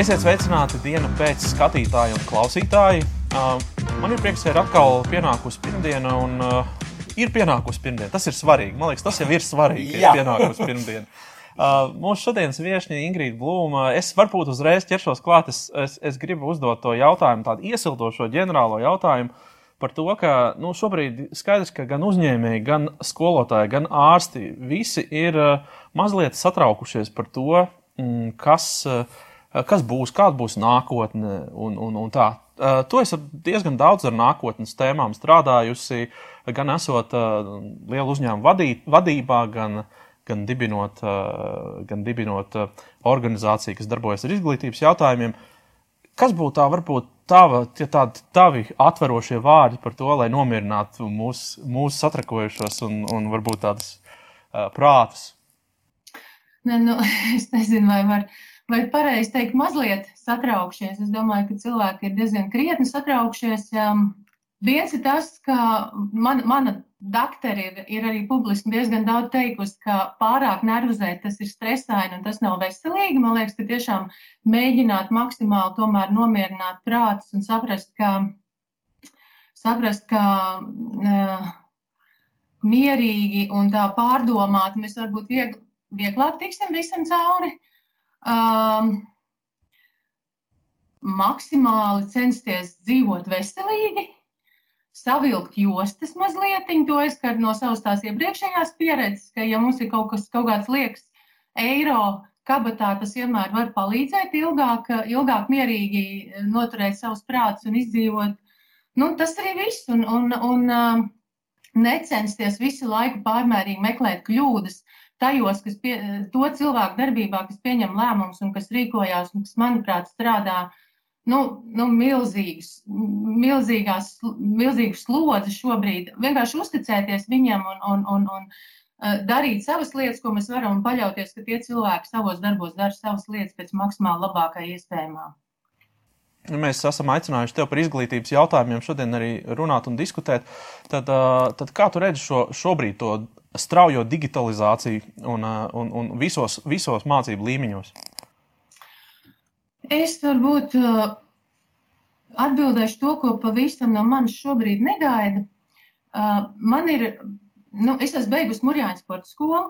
Esiet sveicināti dienu pēc skatītāju un klausītāju. Uh, man ir prieks, ka ir atkal pienākusi pirmdiena, un uh, ir pienākusi pirmdiena. Tas ir svarīgi. Man liekas, tas jau ir svarīgi, ir pienākusi pirmdiena. Uh, mūsu šodienas viesiņa Ingrīda Blūma. Es varbūt uzreiz ķeršos klāt. Es, es, es gribu uzdot to jautājumu, tādu iesildošo ģenerālo jautājumu par to, ka nu, šobrīd skaidrs, ka gan uzņēmēji, gan skolotāji, gan ārsti visi ir mazliet satraukušies par to, mm, kas. Eh, kas būs, kāda būs nākotne un, un, un tā. Uh, tu esi diezgan daudz ar nākotnes tēmām strādājusi, gan esot uh, lielu uzņēmumu vadī, vadībā, gan, gan dibinot, uh, gan dibinot organizāciju, kas darbojas ar izglītības jautājumiem. Kas būtu tā, varbūt tava, tie tādi tavi atverošie vārdi par to, lai nomierinātu mūsu mūs satrakojušos un, un varbūt tādas prātus? Ne, nu, es nezinu, vai var. Vai pareizi teikt, mazliet satraukšies. Es domāju, ka cilvēki ir diezgan krietni satraukšies. Um, viens ir tas, ka man, mana doktori ir, ir arī publiski diezgan daudz teikusi, ka pārāk nervozēt tas ir stresaini un tas nav veselīgi. Man liekas, ka tiešām mēģināt maksimāli tomēr nomierināt prātus un saprast, ka, saprast, ka uh, mierīgi un tā pārdomāt mēs varbūt vieg, vieglāk tiksim visam cauri. Uh, um, maksimāli censties dzīvot veselīgi, savilkt jostas mazliet. To es skaru no savas tās iepriekšējās pieredzes, ka, ja mums ir kaut kas, kaut kāds liekas eiro kabatā, tas vienmēr var palīdzēt ilgāk, ilgāk mierīgi noturēt savus prātus un izdzīvot. Nu, tas arī viss. Un, un, un um, necensties visu laiku pārmērīgi meklēt kļūdas, tajos, kas pie, to cilvēku darbībā, kas pieņem lēmumus un kas rīkojās un kas, manuprāt, strādā nu, nu, milzīgas, milzīgās, milzīgas slodzes šobrīd. Vienkārši uzticēties viņam un, un, un, un uh, darīt savas lietas, ko mēs varam, un paļauties, ka tie cilvēki savos darbos dara savas lietas pēc maksimāli labākā iespējamā. Mēs esam aicinājuši tevi par izglītības jautājumiem šodien arī runāt un diskutēt. Tad, uh, tad kā tu redzi šo, šobrīd to straujo digitalizāciju un, uh, un, un visos, visos mācību līmeņos? Es varbūt uh, atbildēšu to, ko pavisam no manis šobrīd negaida. Uh, man ir, nu, es esmu beigusi Mūrjāņu sporta skolu.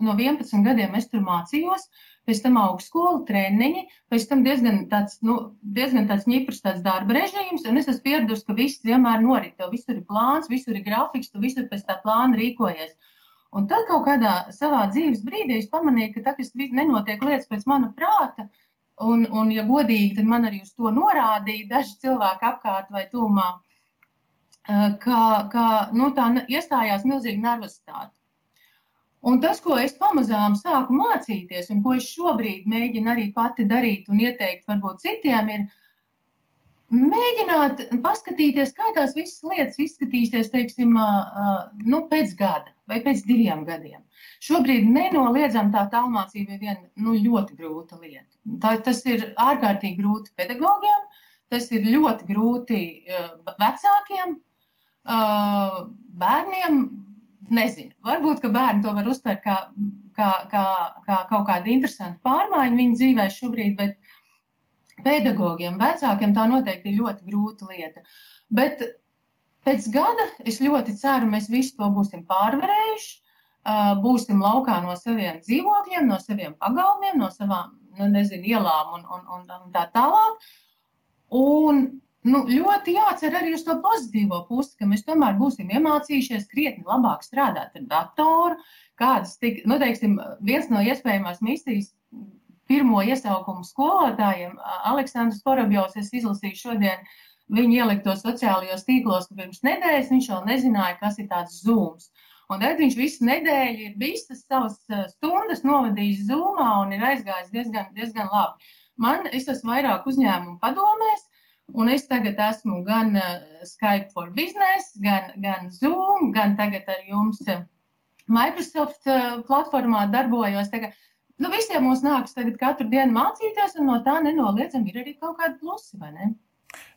No 11 gadiem es tur mācījos, pēc tam augstskola, treniņi, pēc tam diezgan tāds, nu, diezgan tāds ņiprs tāds darba režīms, un es esmu pieradusi, ka viss vienmēr norit, tev visur ir plāns, visur ir grafiks, tu visur pēc tā plāna rīkojies. Un tad kaut kādā savā dzīves brīdī es pamanīju, ka tas nenotiek lietas pēc mana prāta. Un, un, ja godīgi, tad man arī uz to norādīja daži cilvēki apkārt vai tūmā, ka, ka nu, tā iestājās milzīga nervozitāte. Un tas, ko es pamazām sāku mācīties, un ko es šobrīd mēģinu arī pati darīt un ieteikt varbūt citiem, ir mēģināt paskatīties, kā tās visas lietas izskatīsies, teiksim, nu, pēc gada vai pēc diviem gadiem. Šobrīd nenoliedzami tā tālmācība ir viena nu, ļoti grūta lieta. Tā, tas ir ārkārtīgi grūti pedagogiem, tas ir ļoti grūti vecākiem, bērniem. Nezinu, varbūt, ka bērni to var uztvert kā, kā, kā, kā kaut kādu interesantu pārmaiņu viņu dzīvē šobrīd, bet pedagogiem, vecākiem tā noteikti ir ļoti grūta lieta. Bet pēc gada es ļoti ceru, mēs visi to būsim pārvarējuši. Būsim laukā no saviem dzīvokļiem, no saviem pagalmiem, no savām nu, nezinu, ielām un, un, un, un tā tālāk. Un nu, ļoti jācer arī uz to pozitīvo pusi, ka mēs tomēr būsim iemācījušies krietni labāk strādāt ar datoru. Kādas, tik, nu, teiksim, viens no iespējamās misijas pirmo iesaukumu skolotājiem. Aleksandrs Porobjovs, es izlasīju šodien viņa ielikto sociālajos tīklos, pirms nedēļas viņš vēl nezināja, kas ir tāds zūms. Un tad viņš visu nedēļu ir visas savas stundas novadījis zūmā un ir aizgājis diezgan, diezgan labi. Man, es esmu vairāk uzņēmumu padomēs, un es tagad esmu gan Skype for Business, gan, gan Zoom, gan tagad ar jums Microsoft platformā darbojos. Tagad nu, visiem mums nākas tagad katru dienu mācīties, un no tā nenoliedzami ir arī kaut kādi plusi, vai ne?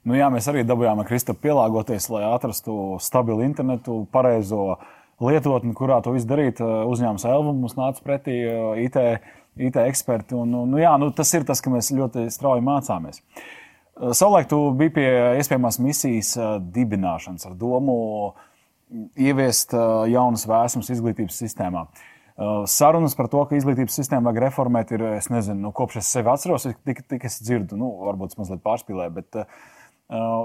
Nu, jā, mēs arī dabūjām ar Kristapu pielāgoties, lai atrastu stabilu internetu, pareizo lietotni, kurā to visu darīt. Uzņēmums Elva mums nāca pretī IT IT eksperti. Un, nu, jā, nu, tas ir tas, ka mēs ļoti strauji mācāmies. Savulaik tu biji pie iespējamās misijas dibināšanas ar domu ieviest jaunas vēsmas izglītības sistēmā. Sarunas par to, ka izglītības sistēmu vajag reformēt, ir, es nezinu, nu, kopš es sevi atceros, tik, tik es dzirdu, nu, varbūt es mazliet pārspīlēju, bet uh,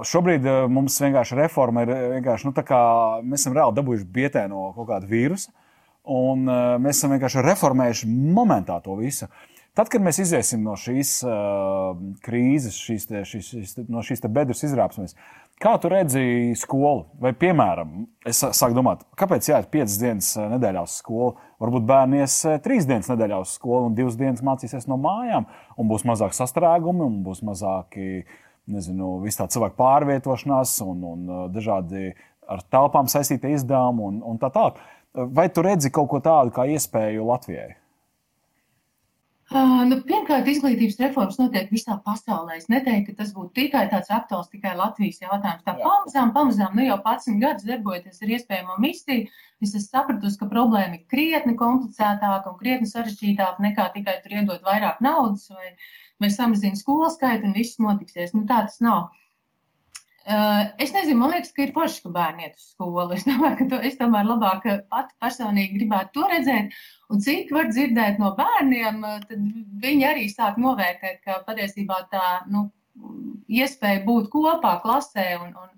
šobrīd mums vienkārši reforma ir vienkārši, nu, tā kā mēs esam reāli dabūjuši bietē no kaut kāda vīrusa, un uh, mēs esam vienkārši reformējuši momentā to visu. Tad, kad mēs iziesim no šīs uh, krīzes, šīs te, šīs, šīs, no šīs bedres izrāpsimies, kā tu redzi skolu? Vai, piemēram, es sāku domāt, kāpēc jāiet piecas dienas nedēļā uz skolu? Varbūt bērni ies trīs dienas nedēļā uz skolu un divas dienas mācīsies no mājām, un būs mazāk sastrēgumi, un būs mazāki, nezinu, viss tā cilvēku pārvietošanās un, un dažādi ar telpām saistīti izdevumi un, un tā tālāk. Vai tu redzi kaut ko tādu kā iespēju Latvijai? Uh, nu, pirmkārt, izglītības reformas notiek visā pasaulē. Es neteiktu, ka tas būtu tikai tāds aktuāls, tikai Latvijas jautājums. Tā pamazām, pamazām, nu jau 11 gadus darbojoties ar iespējamo misiju, es esmu sapratusi, ka problēma ir krietni komplicētāka un krietni sarežģītāka nekā tikai tur iedot vairāk naudas vai, vai samazināt skolu skaitu un viss notiksies. Nu, tā tas nav. Es nezinu, man liekas, ka ir forši, ka bērni iet uz skolu. Es domāju, ka to, es tomēr labāk pati personīgi gribētu to redzēt. Un cik var dzirdēt no bērniem, tad viņi arī sāk novērtēt, ka patiesībā tā nu, iespēja būt kopā klasē un, un,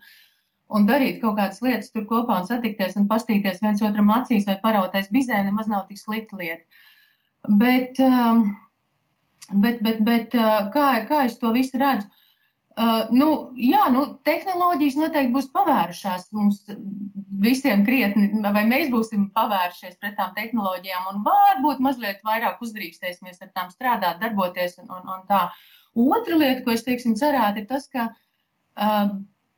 un darīt kaut kādas lietas tur kopā un satikties un pastīties viens otram acīs vai parauties bizē nemaz nav tik slikta lieta. Bet, bet, bet, bet kā, kā es to visu redzu? Uh, nu, jā, nu, tehnoloģijas noteikti būs pavērušās mums visiem krietni, vai mēs būsim pavērušies pret tām tehnoloģijām, un varbūt mazliet vairāk uzdrīkstēsimies ar tām strādāt, darboties. Un, un, un tā. Otra lieta, ko es teiksim, cerētu, ir tas, ka uh,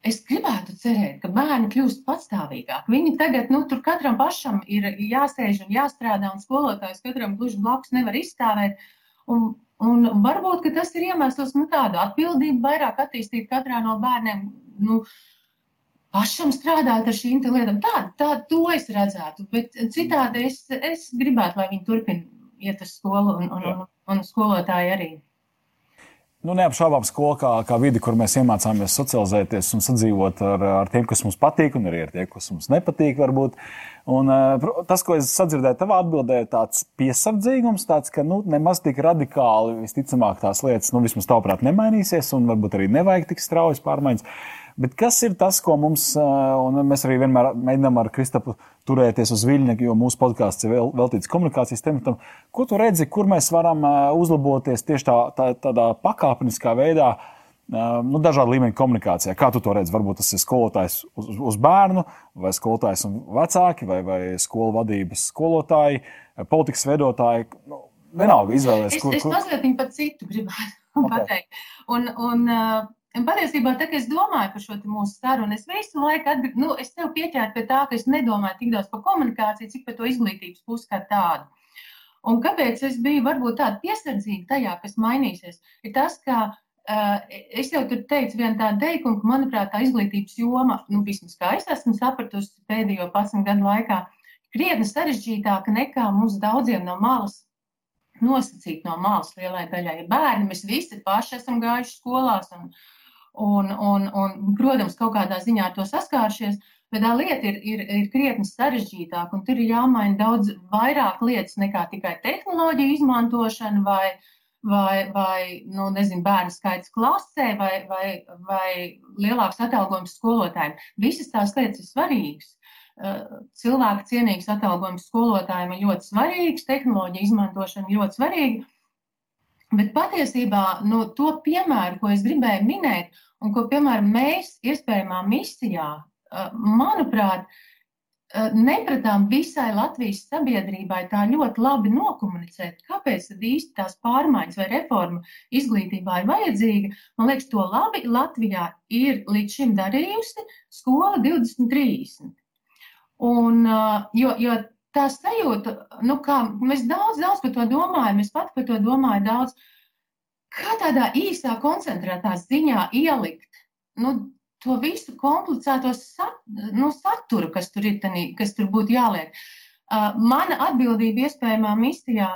es gribētu cerēt, ka bērni kļūst patstāvīgāki. Viņi tagad, nu, tur katram pašam ir jāsēž un jāstrādā, un skolotājs katram gluži blakus nevar izstāvēt. Un, Un varbūt tas ir iemesls nu, tādu atbildību vairāk attīstīt katrā no bērniem. Nu, pašam strādāt ar šīm lietām. Tā, tā to es redzētu. Bet citādi es, es gribētu, lai viņi turpina iet uz skolu un, un, un, un skolotāji arī. Nu, neapšaubām, skola kā, kā vidi, kur mēs iemācāmies socializēties un sadzīvot ar, ar tiem, kas mums patīk, un arī ar tiem, kas mums nepatīk. Varbūt. Un, uh, tas, ko es sadzirdēju tavā atbildē, ir tāds piesardzīgums, tāds, ka nu, nemaz tik radikāli visticamāk tās lietas, nu, vismaz tavuprāt, nemainīsies, un varbūt arī nevajag tik straujas pārmaiņas. Bet kas ir tas, ko mums, un mēs arī vienmēr mēģinām ar Kristapu turēties uz viļņa, jo mūsu podkāsts ir vēl, veltīts komunikācijas tematam. Ko tu redzi, kur mēs varam uzlaboties tieši tā, tā, tādā pakāpeniskā veidā, nu, dažādu līmeņu komunikācijā? Kā tu to redzi? Varbūt tas ir skolotājs uz, uz bērnu, vai skolotājs un vecāki, vai, vai skolu vadības skolotāji, politikas veidotāji. Nu, vienalga izvēlēties, kur. Es, es mazliet par citu gribētu okay. pateikt. Un, un, uh, Un patiesībā, tā, es domāju par šo mūsu sarunu, es visu laiku atgr... nu, es tev pieķēru pie tā, ka es nedomāju tik daudz par komunikāciju, cik par to izglītības pusi kā tādu. Un kāpēc es biju varbūt tāda piesardzīga tajā, kas mainīsies, ir tas, ka uh, es jau tur teicu vienu tādu teikumu, ka, manuprāt, tā izglītības joma, nu, vismaz kā es esmu sapratusi pēdējo 11 gadu laikā, krietni sarežģītāka nekā mums daudziem no malas nosacīt no malas lielai daļai bērni. Mēs visi paši esam gājuši skolās un, uh, un, un, un, protams, kaut kādā ziņā ar to saskāršies. Bet tā lieta ir, ir, ir krietni sarežģītāka, tur ir jāmaina daudz vairāk lietas nekā tikai tehnoloģija izmantošana vai, vai, vai nu, nezinu, bērnu skaits klasē vai, vai, vai lielāks atalgojums skolotājiem. Visas tās lietas ir svarīgas. Cilvēka cienīgs atalgojums skolotājiem ir ļoti svarīgs, tehnoloģija izmantošana ļoti svarīga. Bet patiesībā no nu, to piemēru, ko es gribēju minēt, un ko, piemēram, mēs iespējamā misijā, manuprāt, nepratām visai Latvijas sabiedrībai tā ļoti labi nokomunicēt, kāpēc īsti tās pārmaiņas vai reforma izglītībā ir vajadzīga. Man liekas, to labi Latvijā ir līdz šim darījusi skola 2030. Un, jo, jo tā sajūta, nu, kā mēs daudz, daudz par to domājam, es pat par to domāju daudz, kā tādā īsā, koncentrētā ziņā ielikt nu, to visu komplicēto sat, nu, saturu, kas tur ir, tanī, kas tur būtu jāliek. Mana atbildība iespējamā misijā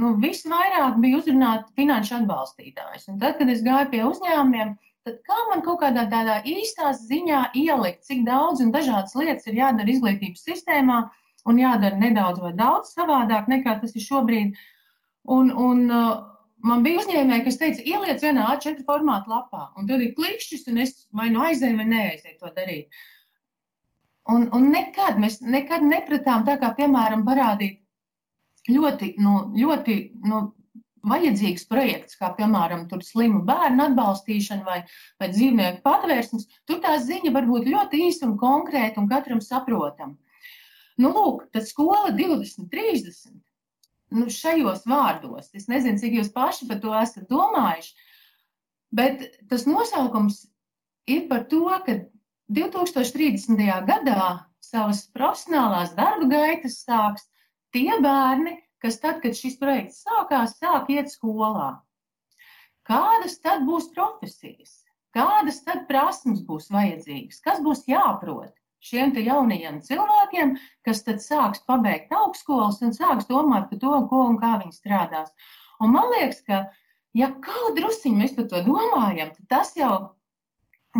nu, visvairāk bija uzrunāt finanšu atbalstītājus. Un tad, kad es gāju pie uzņēmumiem, tad kā man kaut kādā tādā īstā ziņā ielikt, cik daudz un dažādas lietas ir jādara izglītības sistēmā un jādara nedaudz vai daudz savādāk nekā tas ir šobrīd. Un, un man bija uzņēmēji, kas teica, ieliec vienā A4 formāta lapā, un tad ir klikšķis, un es vai nu aizēju vai neaizēju to darīt. Un, un nekad mēs nekad nepratām tā kā, piemēram, parādīt ļoti, nu, ļoti nu, vajadzīgs projekts, kā piemēram slimu bērnu atbalstīšana vai, vai dzīvnieku patvērsnes, tur tā ziņa var būt ļoti īsa un konkrēta un katram saprotama. Nu, lūk, tad skola 20, 30. Nu, šajos vārdos. Es nezinu, cik jūs paši par to esat domājuši, bet tas nosaukums ir par to, ka 2030. gadā savas profesionālās darba gaitas sāks tie bērni, kas tad, kad šis projekts sākās, sāk iet skolā. Kādas tad būs profesijas? Kādas tad prasmes būs vajadzīgas? Kas būs jāprot šiem jaunajiem cilvēkiem, kas tad sāks pabeigt augstskolas un sāks domāt par to, ko un kā viņi strādās? Un man liekas, ka, ja kaut drusciņi mēs par to domājam, tad tas jau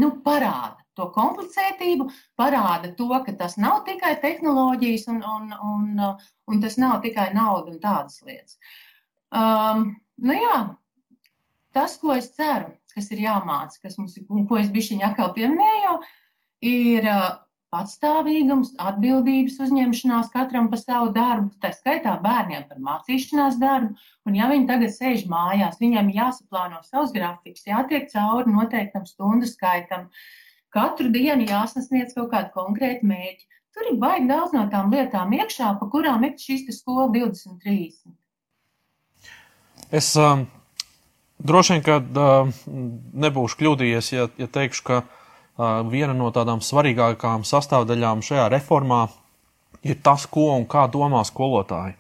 nu, parāda to komplicētību, parāda to, ka tas nav tikai tehnoloģijas un, un, un, un tas nav tikai nauda un tādas lietas. Um, nu jā, tas, ko es ceru, kas ir jāmāca, kas mums ir, un ko es bišķiņā atkal pieminēju, ir uh, patstāvīgums, atbildības uzņemšanās katram par savu darbu, tā skaitā bērniem par mācīšanās darbu. Un, ja viņi tagad sēž mājās, viņiem jāsaplāno savs grafiks, jātiek cauri noteiktam stundu skaitam. Katru dienu jāsasniedz kaut kāda konkrēta mērķa. Tur ir baigi daudz no tām lietām iekšā, pa kurām ir šīs skola 2030. Es um, droši vien, ka uh, nebūšu kļūdījies, ja, ja teikšu, ka uh, viena no tādām svarīgākām sastāvdaļām šajā reformā ir tas, ko un kā domā skolotāji.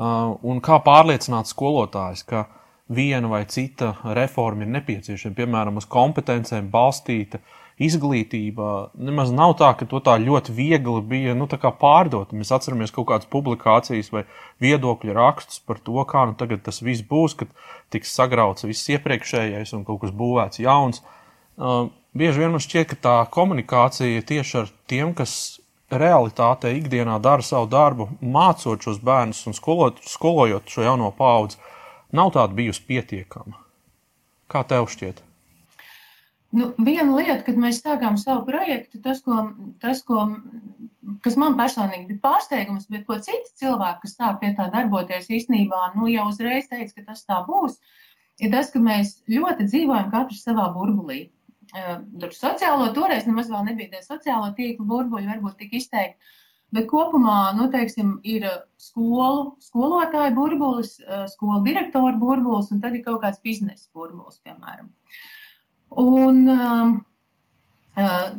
Un kā pārliecināt skolotājus, ka viena vai cita reforma ir nepieciešama, piemēram, uz kompetencēm balstīta izglītība nemaz nav tā, ka to tā ļoti viegli bija nu, pārdot. Mēs atceramies kaut kādas publikācijas vai viedokļu rakstus par to, kā nu, tas viss būs, kad tiks sagrauts viss iepriekšējais un kaut kas būvēts jauns. Uh, bieži vien man šķiet, ka tā komunikācija tieši ar tiem, kas realitātē ikdienā dara savu darbu, mācot šos bērnus un skolot, skolojot šo jauno paudzi, nav tāda bijusi pietiekama. Kā tev šķiet? Nu, viena lieta, kad mēs sākām savu projektu, tas, ko, tas ko, kas man personīgi bija pārsteigums, bet ko citi cilvēki, kas sāk pie tā darboties, īstenībā nu, jau uzreiz teica, ka tas tā būs, ir tas, ka mēs ļoti dzīvojam katrs savā burbulī. Tur sociālo toreiz nemaz vēl nebija tie sociālo tīklu burbuļi, varbūt tik izteikti. Bet kopumā, nu, teiksim, ir skolu, skolotāju burbulis, skolu direktoru burbulis, un tad ir kaut kāds biznesa burbulis, piemēram. Uh, Un, uh,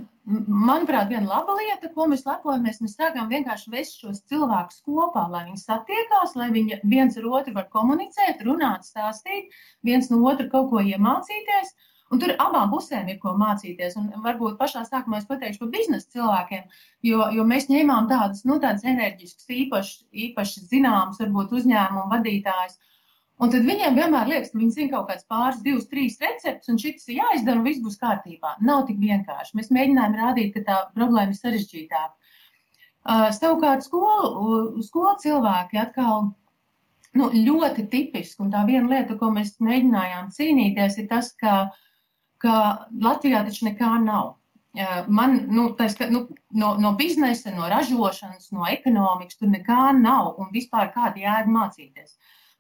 manuprāt, viena laba lieta, ko mēs lepojamies, mēs sākām vienkārši vest šos cilvēkus kopā, lai viņi satiekās, lai viņi viens ar otru var komunicēt, runāt, stāstīt, viens no otru kaut ko iemācīties. Un tur abām pusēm ir ko mācīties. Un varbūt pašā sākumā es pateikšu par biznesa cilvēkiem, jo, jo mēs ņēmām tādus, nu, tādus enerģiskus, īpaši, īpaši zināmus, varbūt uzņēmumu vadītājus, Un tad viņiem vienmēr liekas, ka viņi zina kaut kāds pāris, divas, trīs receptes, un šis ir jāizdara, un viss būs kārtībā. Nav tik vienkārši. Mēs mēģinājām rādīt, ka tā problēma ir sarežģītāka. Uh, savukārt, skolu, skolu cilvēki atkal nu, ļoti tipiski, un tā viena lieta, ko mēs mēģinājām cīnīties, ir tas, ka, ka Latvijā taču nekā nav. Man nu, tais, ka, nu, no, no biznesa, no ražošanas, no ekonomikas tur nekā nav, un vispār kāda jēga mācīties.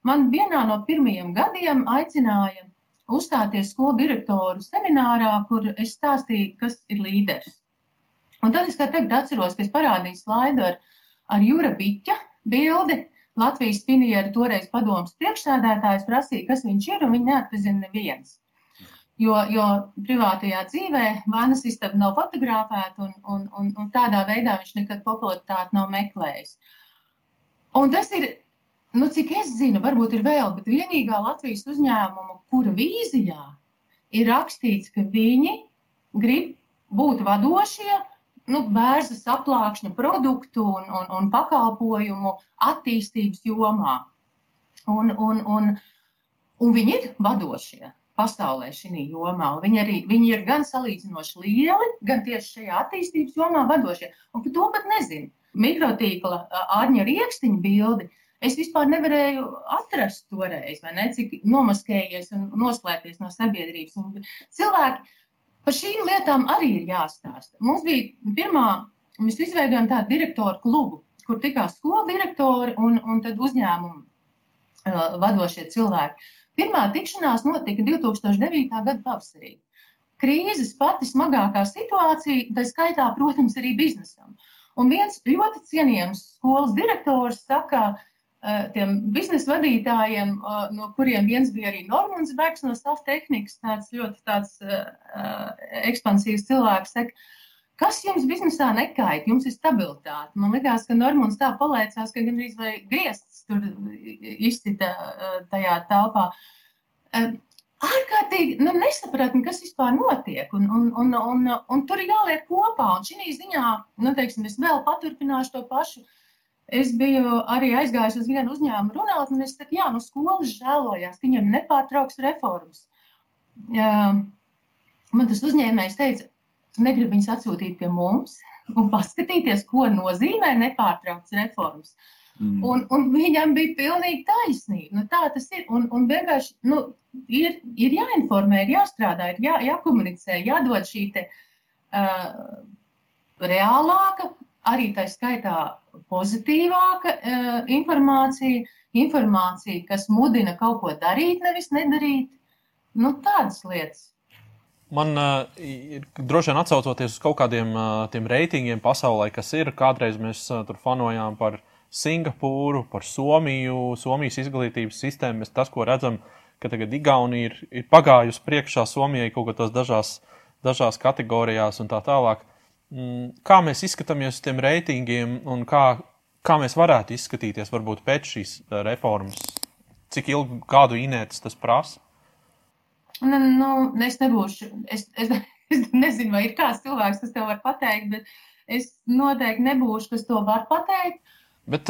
Man vienā no pirmajiem gadiem aicināja uzstāties skolu direktoru seminārā, kur es stāstīju, kas ir līderis. Un tad es kā tagad atceros, ka es parādīju slaidu ar, ar Jūra Biķa bildi. Latvijas pinieru toreiz padomas priekšsēdētājs prasīja, kas viņš ir, un viņi neatpazina neviens. Jo, jo privātajā dzīvē vānas istaba nav fotografēta, un, un, un, un tādā veidā viņš nekad popularitāti nav meklējis. Un tas ir nu, cik es zinu, varbūt ir vēl, bet vienīgā Latvijas uzņēmuma, kura vīzijā ir rakstīts, ka viņi grib būt vadošie nu, bērnas aplākšņa produktu un, un, un pakalpojumu attīstības jomā. Un, un, un, un viņi ir vadošie pasaulē šajā jomā. Viņi, arī, viņi ir gan salīdzinoši lieli, gan tieši šajā attīstības jomā vadošie. Un par to pat nezinu. Mikrotīkla ārņa rīkstiņa bildi. Es vispār nevarēju atrast toreiz, ne, cik nomaskējies un noslēpties no sabiedrības. Un cilvēki par šīm lietām arī ir jāstāsta. Mums bija pirmā, mēs izveidojām tādu direktoru klubu, kur tikās skolu direktori un, un uzņēmumu uh, vadošie cilvēki. Pirmā tikšanās notika 2009. gada pavasarī. Krīzes pati smagākā situācija, tā skaitā, protams, arī biznesam. Un viens ļoti cienījams skolas direktors saka, uh, tiem biznesa vadītājiem, uh, no kuriem viens bija arī Normons Bergs no Stāv tehnikas, tāds ļoti tāds, uh, ekspansīvs cilvēks, saka, Kas jums biznesā nekait? Jums ir stabilitāte. Man liekas, ka Normons tā palaicās, ka gandrīz vai griezts tur izcita tajā telpā. Ārkārtīgi nu, nesapratni, kas vispār notiek. Un, un, un, un, un tur ir jāliek kopā. Un šī ziņā, nu, teiksim, es vēl paturpināšu to pašu. Es biju arī aizgājis uz vienu uzņēmumu runāt, un es teicu, jā, nu, skolas žēlojās, ka viņiem nepārtrauks reformas. Man tas uzņēmējs teica, negribu viņus atsūtīt pie mums un paskatīties, ko nozīmē nepārtraukts reformas. Mm. Un, un viņam bija pilnīgi taisnība. Nu, tā tas ir. Un, un vienkārši nu, ir, ir jāinformē, ir jāstrādā, ir jā, jākomunicē, jādod šī te, uh, reālāka, arī tā skaitā pozitīvāka uh, informācija, informācija, kas mudina kaut ko darīt, nevis nedarīt. Nu, tādas lietas. Man uh, ir droši vien atcaucoties uz kaut kādiem uh, tiem reitingiem pasaulē, kas ir. Kādreiz mēs uh, tur fanojām par Singapūru, par Somiju, Somijas izglītības sistēmu. Mēs tas, ko redzam, ka tagad Igaunija ir, ir pagājusi priekšā Somijai kaut kādās dažās, dažās kategorijās un tā tālāk. Mm, kā mēs izskatāmies uz tiem reitingiem un kā, kā mēs varētu izskatīties varbūt pēc šīs reformas? Cik ilgu kādu inētas tas prasa? Nu, nu, es nebūšu, es, es, es nezinu, vai ir kāds cilvēks, kas to var pateikt, bet es noteikti nebūšu, kas to var pateikt. Bet,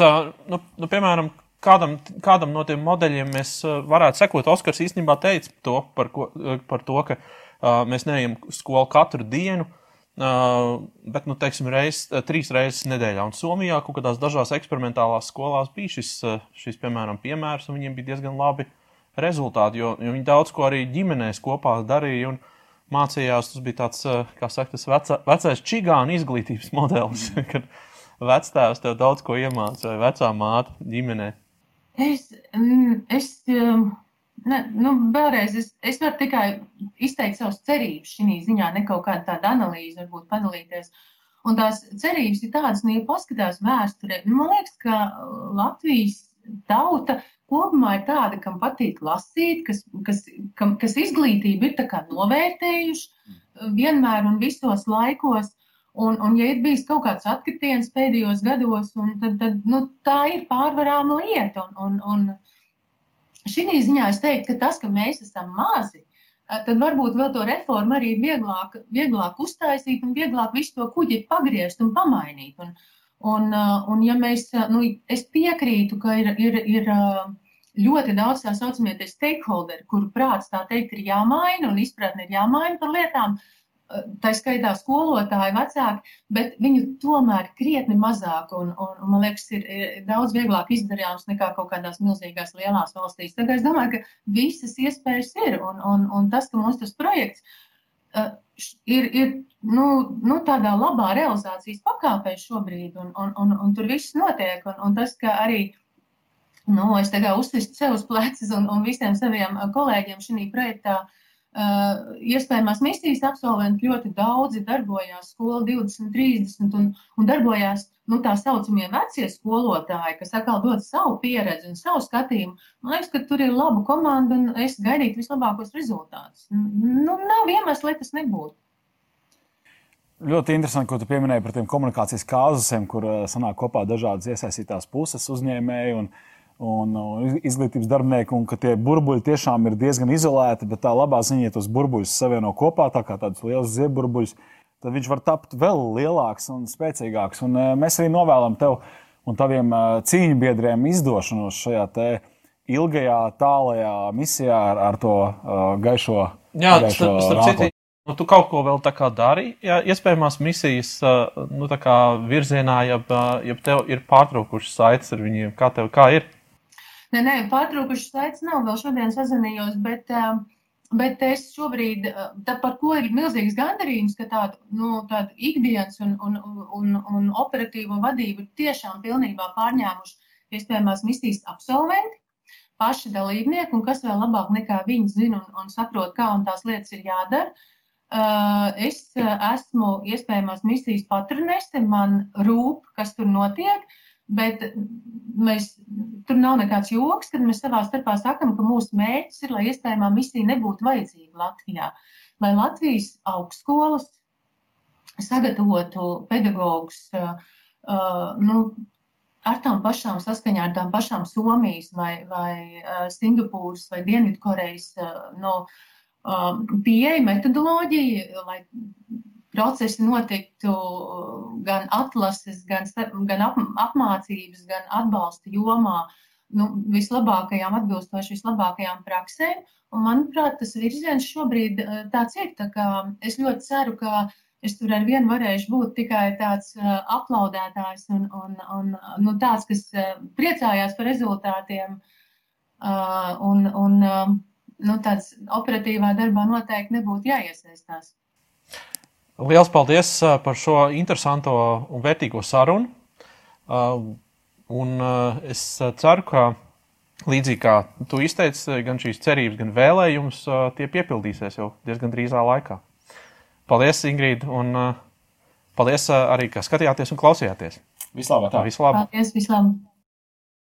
nu, nu, piemēram, kādam, kādam no tiem modeļiem mēs varētu sekot, Oskars īstenībā teica to par, ko, par to, ka uh, mēs neejam skolu katru dienu, uh, bet, nu, teiksim, reiz, trīs reizes nedēļā. Un Somijā kaut kādās dažās eksperimentālās skolās bija šis, šis piemēram, piemērs, un viņiem bija diezgan labi rezultāti, jo, jo viņi daudz ko arī ģimenēs kopā darīja un mācījās. Tas bija tāds, kā saka, tas veca, vecais čigānu izglītības modelis, kad vectēvs tev daudz ko iemāca vai vecā māte ģimenē. Es, mm, es, um, ne, nu, vēlreiz, es, es varu tikai izteikt savus cerības šī ziņā, ne kaut kāda tāda analīze, varbūt padalīties. Un tās cerības ir tādas, nu, ja paskatās vēsturē, nu, man liekas, ka Latvijas tauta kopumā ir tāda, kam patīk lasīt, kas, kas, kam, kas izglītību ir novērtējuši mm. vienmēr un visos laikos. Un, un ja ir bijis kaut kāds atkritiens pēdējos gados, tad, tad nu, tā ir pārvarāma lieta. Un, un, un šī ziņā es teiktu, ka tas, ka mēs esam mazi, tad varbūt vēl to reformu arī vieglāk, vieglāk uztaisīt un vieglāk visu to kuģi pagriezt un pamainīt. Un, un, un ja mēs, nu, es piekrītu, ka ir, ir, ir ļoti daudz tā saucamie stakeholderi, kuru prāts tā teikt ir jāmaina un izpratne ir jāmaina par lietām. Tā skaitā skolotāji, vecāki, bet viņu tomēr krietni mazāk un, un, un man liekas, ir, ir daudz vieglāk izdarāms nekā kaut kādās milzīgās lielās valstīs. Tagad es domāju, ka visas iespējas ir un, un, un tas, ka mums tas projekts uh, ir, ir nu, nu, tādā labā realizācijas pakāpē šobrīd un, un, un, un tur viss notiek un, un tas, ka arī Nu, es tagad uzticu sev uz plecas un, un visiem saviem uh, kolēģiem šajā projektā. Uh, iespējamās misijas absolventi ļoti daudzi darbojās skolā 20, 30 un, un darbojās nu, tā saucamie vecie skolotāji, kas atkal dod savu pieredzi un savu skatījumu. Man liekas, ka tur ir laba komanda un es gaidītu vislabākos rezultātus. Nu, nav iemesls, lai tas nebūtu. Ļoti interesanti, ko tu pieminēji par tiem komunikācijas kāzusiem, kur uh, sanāk kopā dažādas iesaistītās puses, uzņēmēji un uzņēmēji un, izglītības darbinieki, un ka tie burbuļi tiešām ir diezgan izolēti, bet tā labā ziņa, ja tos burbuļus savieno kopā, tā kā tādus lielus zieburbuļus, tad viņš var tapt vēl lielāks un spēcīgāks. Un mēs arī novēlam tev un taviem cīņu biedriem izdošanos šajā ilgajā, tālajā misijā ar, ar to uh, gaišo. Jā, gaišo starp citu, nu, tu kaut ko vēl tā kā dari, ja iespējamās misijas uh, nu, virzienā, ja, ja tev ir pārtraukušas saites ar viņiem, kā tev kā ir? Nē, nē, pārtraukušas saites nav, vēl šodien sazinījos, bet, uh, bet es šobrīd, tā, par ko ir milzīgs gandarījums, ka tādu, nu, tādu ikdienas un, un, un, un operatīvo vadību tiešām pilnībā pārņēmuši iespējamās misijas absolventi paši dalībnieki, un kas vēl labāk nekā viņi zina un, un saprot, kā un tās lietas ir jādara. Uh, es uh, esmu iespējamās misijas patronese, man rūp, kas tur notiek, bet mēs, tur nav nekāds joks, kad mēs savā starpā sakam, ka mūsu mērķis ir, lai iespējamā misija nebūtu vajadzīga Latvijā. Lai Latvijas augstskolas sagatavotu pedagogus, uh, uh, nu, ar tām pašām, saskaņā ar tām pašām Somijas vai, vai uh, Singapūras vai Dienvidkorejas uh, no, uh, pieeja metodoloģija, lai procesi notiktu gan atlases, gan, gan ap, apmācības, gan atbalsta jomā nu, vislabākajām, atbilstoši vislabākajām praksēm. Un, manuprāt, tas virziens šobrīd tāds ir. Tā es ļoti ceru, ka uh, es tur ar vienu varēšu būt tikai tāds uh, aplaudētājs un, un, un nu, tāds, kas uh, priecājās par rezultātiem. Uh, un, un uh, nu, tāds operatīvā darbā noteikti nebūtu jāiesaistās. Lielas paldies par šo interesanto un vērtīgo sarunu. Un es ceru, ka līdzīgi kā tu izteici, gan šīs cerības, gan vēlējums, tie piepildīsies jau diezgan drīzā laikā. Paldies, Ingrīda, un paldies arī, ka skatījāties un klausījāties. Vislabāk! Vislabāk! Paldies, vislabāk!